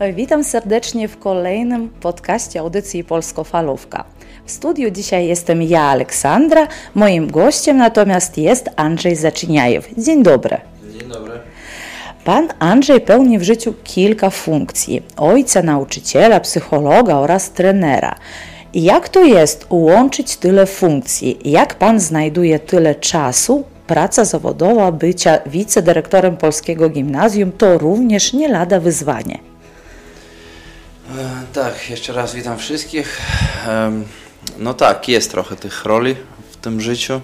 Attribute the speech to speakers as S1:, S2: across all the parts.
S1: Witam serdecznie w kolejnym podcaście audycji Polsko-Falówka. W studiu dzisiaj jestem ja, Aleksandra. Moim gościem natomiast jest Andrzej Zaczyniajew. Dzień dobry.
S2: Dzień dobry.
S1: Pan Andrzej pełni w życiu kilka funkcji: ojca, nauczyciela, psychologa oraz trenera. Jak to jest łączyć tyle funkcji? Jak pan znajduje tyle czasu? Praca zawodowa bycia wicedyrektorem polskiego gimnazjum to również nie lada wyzwanie.
S2: E, tak, jeszcze raz witam wszystkich. No tak, jest trochę tych roli w tym życiu.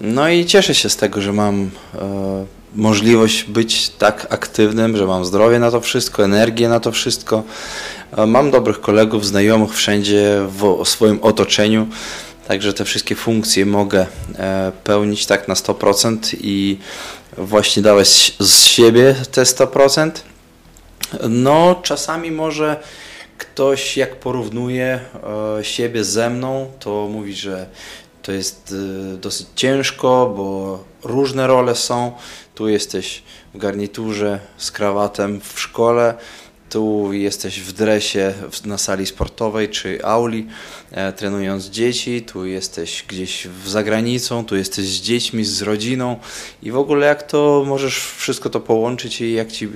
S2: No i cieszę się z tego, że mam e, możliwość być tak aktywnym, że mam zdrowie na to wszystko, energię na to wszystko. E, mam dobrych kolegów, znajomych wszędzie w swoim otoczeniu, także te wszystkie funkcje mogę pełnić tak na 100% i właśnie dawać z siebie te 100%. No, czasami może ktoś jak porównuje e, siebie ze mną, to mówi, że to jest dosyć ciężko, bo różne role są. Tu jesteś w garniturze z krawatem w szkole, tu jesteś w dresie na sali sportowej czy auli, e, trenując dzieci, tu jesteś gdzieś w zagranicą, tu jesteś z dziećmi, z rodziną i w ogóle jak to możesz wszystko to połączyć i jak ci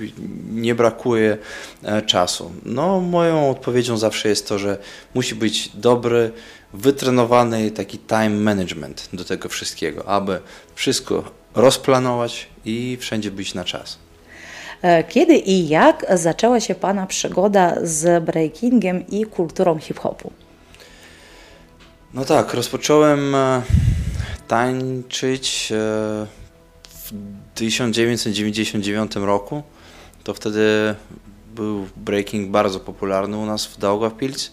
S2: nie brakuje e, czasu. No moją odpowiedzią zawsze jest to, że musi być dobry, wytrenowany taki time management do tego wszystkiego, aby wszystko rozplanować i wszędzie być na czas.
S1: E, kiedy i jak zaczęła się Pana przygoda z breakingiem i kulturą hip-hopu?
S2: No tak, rozpocząłem e, tańczyć e, w 1999 roku. To wtedy był breaking bardzo popularny u nas w Daugavpils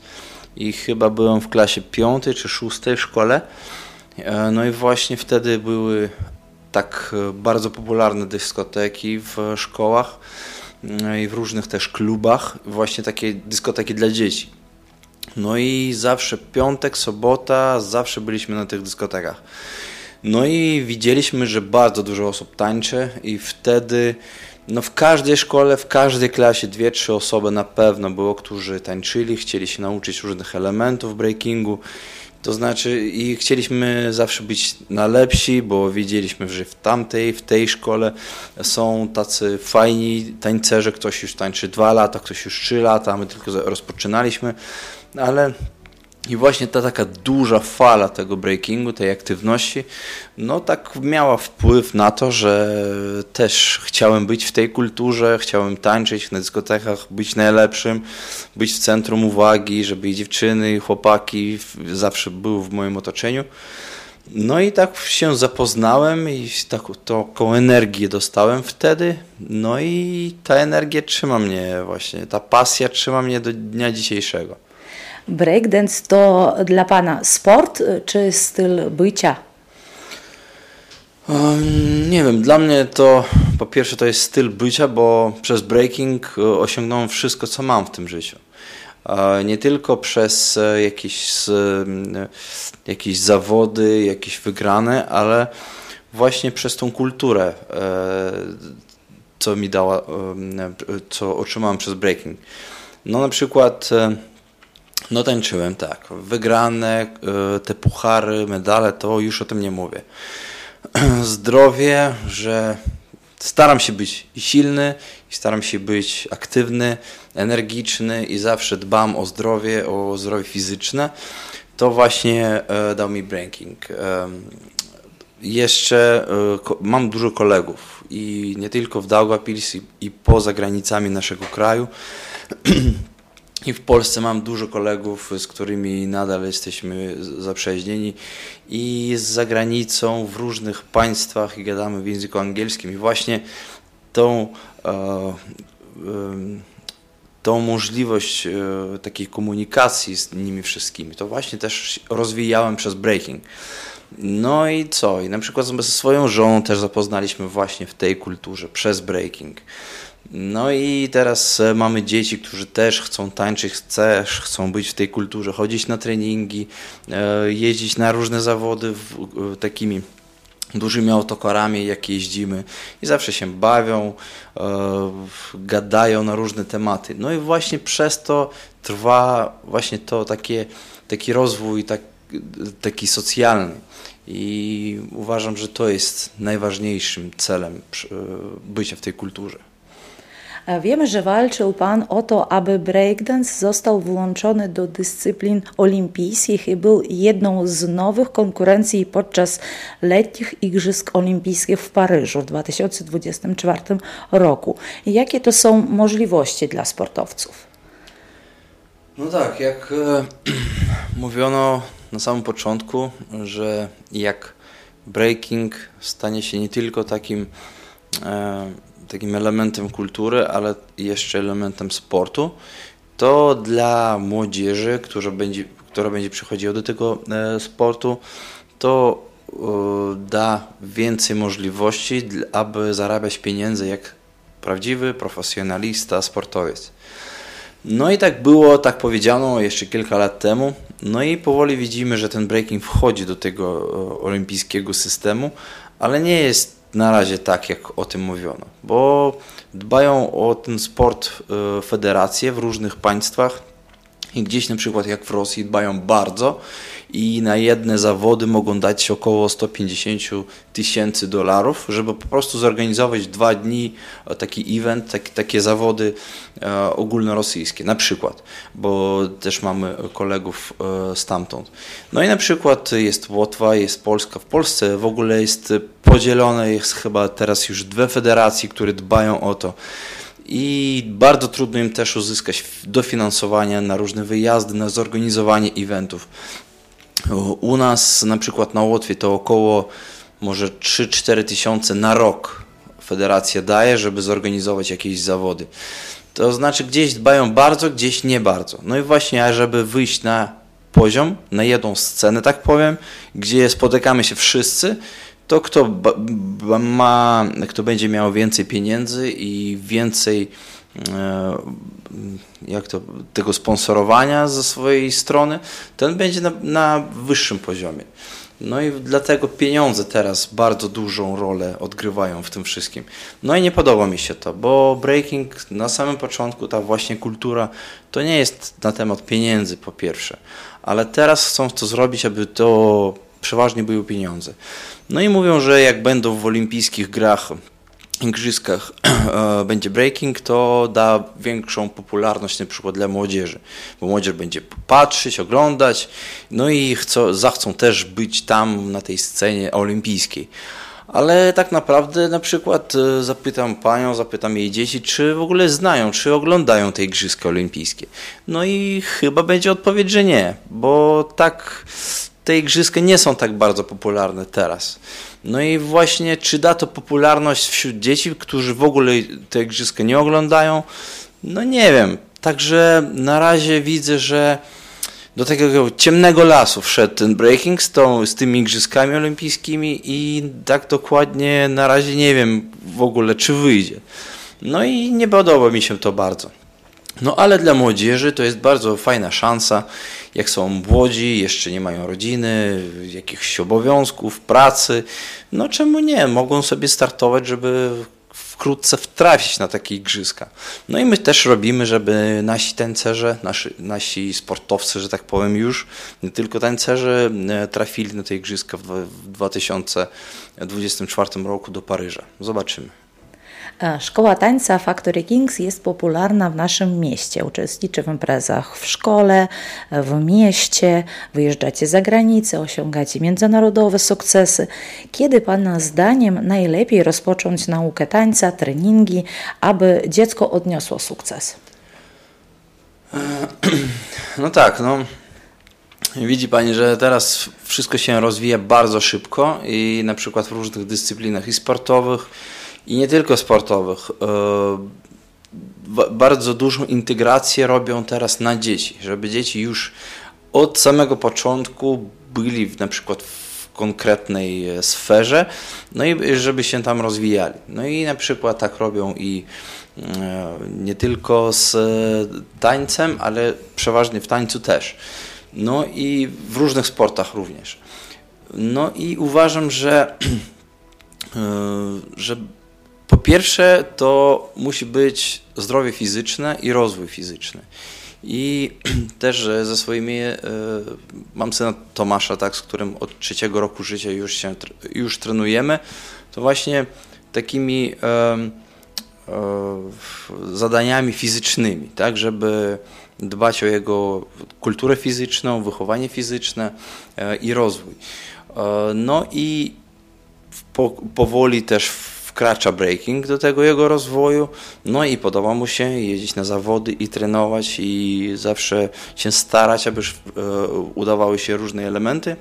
S2: i chyba byłem w klasie piątej czy szóstej w szkole. No i właśnie wtedy były tak e, bardzo popularne dyskoteki w szkołach e, i w różnych też klubach, właśnie takie dyskoteki dla dzieci. No i zawsze piątek, sobota, zawsze byliśmy na tych dyskotekach. No i widzieliśmy, że bardzo dużo osób tańczy i wtedy no w każdej szkole, w każdej klasie dwie, trzy osoby na pewno było, którzy tańczyli, chcieli się nauczyć różnych elementów breakingu to znaczy i chcieliśmy zawsze być najlepsi, bo wiedzieliśmy, że w tamtej, w tej szkole są tacy fajni tańcerze, ktoś już tańczy dwa lata, ktoś już trzy lata, my tylko rozpoczynaliśmy, ale i właśnie ta taka duża fala tego breakingu, tej aktywności, no tak miała wpływ na to, że też chciałem być w tej kulturze, chciałem tańczyć na dyskotekach, być najlepszym, być w centrum uwagi, żeby i dziewczyny, i chłopaki zawsze były w moim otoczeniu. No i tak się zapoznałem i taką, taką energię dostałem wtedy. No i ta energia trzyma mnie właśnie, ta pasja trzyma mnie do dnia dzisiejszego.
S1: Breakdance to dla Pana sport czy styl bycia?
S2: Nie wiem, dla mnie to po pierwsze to jest styl bycia, bo przez breaking e, osiągnąłem wszystko, co mam w tym życiu. Nie tylko przez e, jakieś, jakieś zawody, jakieś wygrane, ale właśnie przez tą kulturę, e, co mi dała, co otrzymałem przez breaking. No na przykład no tańczyłem, tak. Wygrane, e, te puchary, medale, to już o tym nie mówię. Zdrowie, że staram się być silny i staram się być aktywny, energiczny i zawsze dbam o zdrowie, o zdrowie fizyczne. To właśnie e, dał mi breaking. Jeszcze e, mam dużo kolegów i nie tylko w Daugavpils i poza granicami naszego kraju. I w Polsce mam dużo kolegów, z którymi nadal jesteśmy zaprzyjaźnieni i z zagranicą w różnych państwach i gadamy w języku angielskim. I właśnie tą, e, e, tą możliwość e, takiej komunikacji z nimi wszystkimi, to właśnie też rozwijałem przez breaking. No i co? I na przykład ze swoją żoną też zapoznaliśmy właśnie w tej kulturze przez breaking. No i teraz e, mamy dzieci, którzy też chcą tańczyć, też chcą być w tej kulturze, chodzić na treningi, e, jeździć na różne zawody takimi dużymi autokarami, jak jeździmy i zawsze się bawią, e, gadają na różne tematy. No i właśnie przez to trwa właśnie to takie, taki rozwój tak, taki socjalny. I uważam, że to jest najważniejszym celem bycia w tej kulturze.
S1: Wiemy, że walczył Pan o to, aby breakdance został włączony do dyscyplin olimpijskich i był jedną z nowych konkurencji podczas letnich Igrzysk Olimpijskich w Paryżu w 2024 roku. Jakie to są możliwości dla sportowców?
S2: No tak, jak e, mówiono na samym początku, że jak breaking stanie się nie tylko takim e, takim elementem kultury, ale jeszcze elementem sportu, to dla młodzieży, która będzie, która będzie przychodziła do tego e, sportu, to e, da więcej możliwości, aby zarabiać pieniądze jak prawdziwy profesjonalista, sportowiec. No i tak było, tak powiedziano jeszcze kilka lat temu. No i powoli widzimy, że ten breaking wchodzi do tego e, olimpijskiego systemu, ale nie jest na razie tak, jak o tym mówiono, bo dbają o ten sport e, federacje w różnych państwach i gdzieś na przykład jak w Rosji dbają bardzo i na jedne zawody mogą dać około 150 tysięcy dolarów, żeby po prostu zorganizować dwa dni e, taki event, tak, takie zawody e, ogólnorosyjskie, na przykład, bo też mamy kolegów e, stamtąd. No i na przykład jest Łotwa, jest Polska. W Polsce w ogóle jest podzielone, jest chyba teraz już dwie federacje, które dbają o to i bardzo trudno im też uzyskać dofinansowania na różne wyjazdy, na zorganizowanie eventów. U nas na przykład na Łotwie to około może 3-4 tysiące na rok federacja daje, żeby zorganizować jakieś zawody. To znaczy gdzieś dbają bardzo, gdzieś nie bardzo. No i właśnie, żeby wyjść na poziom, na jedną scenę, tak powiem, gdzie spotykamy się wszyscy, to kto ma, kto będzie miał więcej pieniędzy i więcej jak to, tego sponsorowania ze swojej strony, ten będzie na, na wyższym poziomie. No i dlatego pieniądze teraz bardzo dużą rolę odgrywają w tym wszystkim. No i nie podoba mi się to, bo breaking na samym początku, ta właśnie kultura, to nie jest na temat pieniędzy po pierwsze, ale teraz chcą to zrobić, aby to przeważnie były pieniądze. No i mówią, że jak będą w olimpijskich grach igrzyskach e, będzie breaking, to da większą popularność na przykład dla młodzieży, bo młodzież będzie patrzeć, oglądać, no i chcą, zachcą też być tam na tej scenie olimpijskiej. Ale tak naprawdę na przykład e, zapytam panią, zapytam jej dzieci, czy w ogóle znają, czy oglądają te Igrzyska Olimpijskie. No i chyba będzie odpowiedź, że nie, bo tak te Igrzyska nie są tak bardzo popularne teraz. No i właśnie, czy da to popularność wśród dzieci, którzy w ogóle te igrzyska nie oglądają? No nie wiem. Także na razie widzę, że do takiego ciemnego lasu wszedł ten breaking z, tą, z tymi igrzyskami olimpijskimi i tak dokładnie na razie nie wiem w ogóle, czy wyjdzie. No i nie podoba mi się to bardzo. No ale dla młodzieży to jest bardzo fajna szansa, jak są młodzi, jeszcze nie mają rodziny, jakichś obowiązków, pracy, no czemu nie, mogą sobie startować, żeby wkrótce wtrafić na takie igrzyska. No i my też robimy, żeby nasi tańcerze, nasi, nasi sportowcy, że tak powiem już, nie tylko tańcerze, e, trafili na te igrzyska w 2024 roku do Paryża. Zobaczymy.
S1: E, szkoła tańca Factory Kings jest popularna w naszym mieście. Uczestniczy w imprezach w szkole, w mieście, wyjeżdżacie za granicę, osiągacie międzynarodowe sukcesy. Kiedy Pana zdaniem najlepiej rozpocząć naukę tańca, treningi, aby dziecko odniosło sukces?
S2: E, no tak, no. Widzi Pani, że teraz wszystko się rozwija bardzo szybko i na przykład w różnych dyscyplinach i sportowych, i nie tylko sportowych. E, bardzo dużą integrację robią teraz na dzieci, żeby dzieci już od samego początku byli na przykład w konkretnej e, sferze, no i żeby się tam rozwijali. No i na przykład tak robią i e, nie tylko z tańcem, ale przeważnie w tańcu też. No i w różnych sportach również. No i uważam, że że po pierwsze to musi być zdrowie fizyczne i rozwój fizyczny. I też ze swoimi, mam syna Tomasza, tak, z którym od trzeciego roku życia już się już trenujemy, to właśnie takimi zadaniami fizycznymi, tak, żeby dbać o jego kulturę fizyczną, wychowanie fizyczne e, i rozwój. E, no i po, powoli też wkracza breaking do tego jego rozwoju, no i podoba mu się jeździć na zawody i trenować i zawsze się starać, aby e, udawały się różne elementy.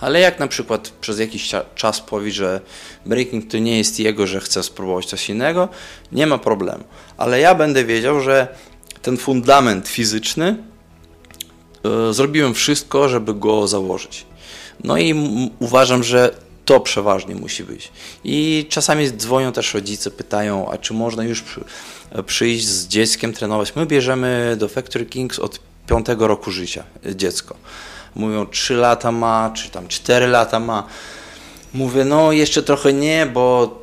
S2: Ale jak na przykład przez jakiś czas powie, że breaking to nie jest jego, że chce spróbować coś innego, nie ma problemu. Ale ja będę wiedział, że ten fundament fizyczny e, zrobiłem wszystko, żeby go założyć. No i uważam, że to przeważnie musi być. I czasami dzwonią też rodzice, pytają, a czy można już przyjść z dzieckiem trenować. My bierzemy do Factory Kings od piątego roku życia dziecko. Mówią, 3 lata ma, czy tam 4 lata ma. Mówię, no jeszcze trochę nie, bo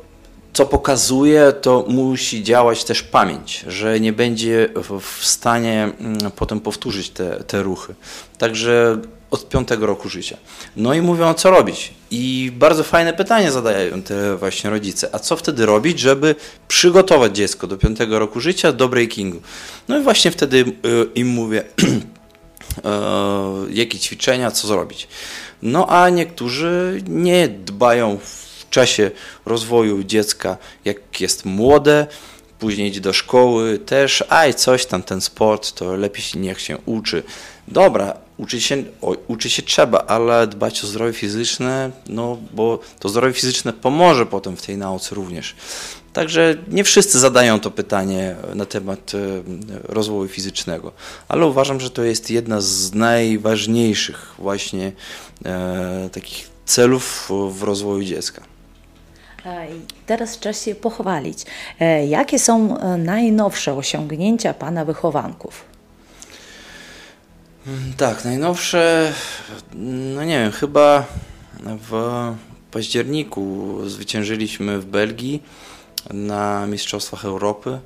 S2: co pokazuje, to musi działać też pamięć, że nie będzie w stanie mm, potem powtórzyć te, te ruchy. Także od piątego roku życia. No i mówią, co robić. I bardzo fajne pytanie zadają te właśnie rodzice. A co wtedy robić, żeby przygotować dziecko do piątego roku życia do breakingu? No i właśnie wtedy y, im mówię, e, jakie ćwiczenia, co zrobić. No a niektórzy nie dbają w czasie rozwoju dziecka, jak jest młode, później idzie do szkoły też, aj coś tam, ten sport, to lepiej niech się uczy. Dobra, uczyć się, o, uczyć się trzeba, ale dbać o zdrowie fizyczne, no bo to zdrowie fizyczne pomoże potem w tej nauce również. Także nie wszyscy zadają to pytanie na temat e, rozwoju fizycznego, ale uważam, że to jest jedna z najważniejszych właśnie e, takich celów w rozwoju dziecka.
S1: Teraz czas się pochwalić. E, jakie są e, najnowsze osiągnięcia Pana wychowanków?
S2: Tak, najnowsze, no nie wiem, chyba w październiku zwyciężyliśmy w Belgii na Mistrzostwach Europy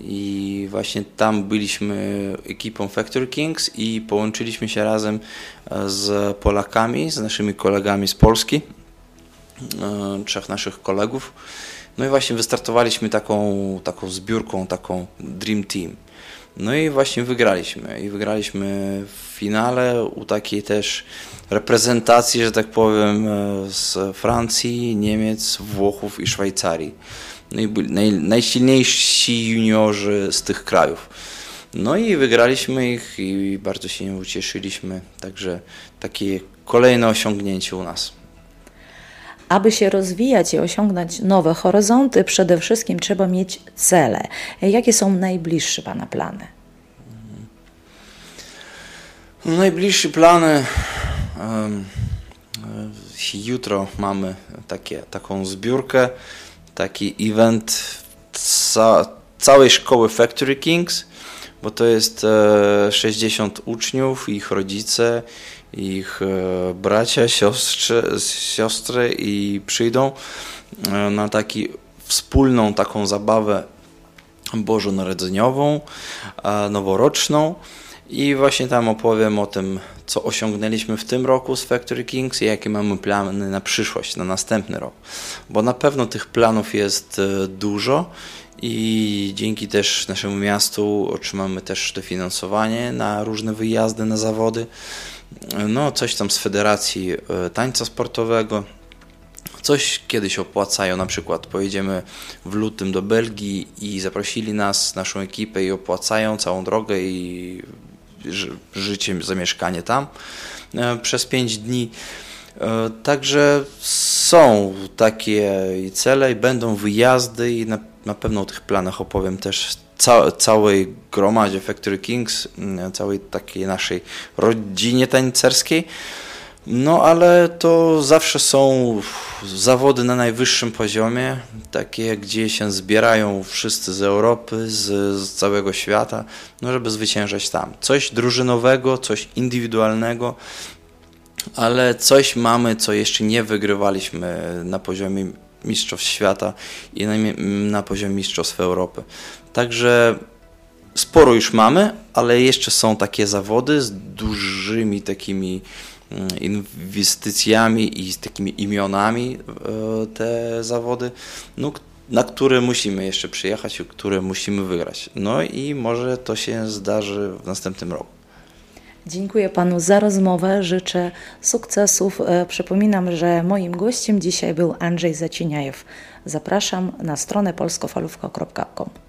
S2: i właśnie tam byliśmy ekipą Factory Kings i połączyliśmy się razem e, z Polakami, z naszymi kolegami z Polski E, trzech naszych kolegów. No i właśnie wystartowaliśmy taką, taką zbiórką, taką Dream Team. No i właśnie wygraliśmy. I wygraliśmy w finale u takiej też reprezentacji, że tak powiem, e, z Francji, Niemiec, Włochów i Szwajcarii. No i byli naj, najsilniejsi juniorzy z tych krajów. No i wygraliśmy ich i bardzo się ucieszyliśmy. Także takie kolejne osiągnięcie u nas.
S1: Aby się rozwijać i osiągnąć nowe horyzonty, przede wszystkim trzeba mieć cele. Jakie są najbliższe Pana plany?
S2: Najbliższe plany. Jutro mamy takie, taką zbiórkę, taki event ca całej szkoły Factory Kings, bo to jest 60 e, uczniów, ich rodzice ich e, bracia, siostry, i przyjdą e, na taki wspólną taką zabawę bożonarodzeniową, noworoczną i właśnie tam opowiem o tym, co osiągnęliśmy w tym roku z Factory Kings i jakie mamy plany na przyszłość, na następny rok. Bo na pewno tych planów jest e, dużo i dzięki też naszemu miastu otrzymamy też dofinansowanie na różne wyjazdy, na zawody no coś tam z Federacji e, Tańca Sportowego. Coś kiedyś opłacają, na przykład pojedziemy w lutym do Belgii i zaprosili nas, naszą ekipę i opłacają całą drogę i życie, zamieszkanie tam e, przez 5 dni. E, także są takie cele i będą wyjazdy i na, na pewno o tych planach opowiem też ca całej gromadzie Factory Kings, mm, całej takiej naszej rodzinie tańcerskiej. No ale to zawsze są zawody na najwyższym poziomie, takie gdzie się zbierają wszyscy z Europy, z, z, całego świata, no żeby zwyciężać tam. Coś drużynowego, coś indywidualnego, ale coś mamy, co jeszcze nie wygrywaliśmy na poziomie mistrzostw świata i na, na poziom mistrzostw Europy. Także sporo już mamy, ale jeszcze są takie zawody z dużymi takimi mm, inwestycjami i z takimi imionami e, te zawody, no, na które musimy jeszcze przyjechać i które musimy wygrać. No i może to się zdarzy w następnym roku.
S1: Dziękuję Panu za rozmowę, życzę sukcesów. E, przypominam, że moim gościem dzisiaj był Andrzej Zacieniajew. Zapraszam na stronę polskofalówka.com.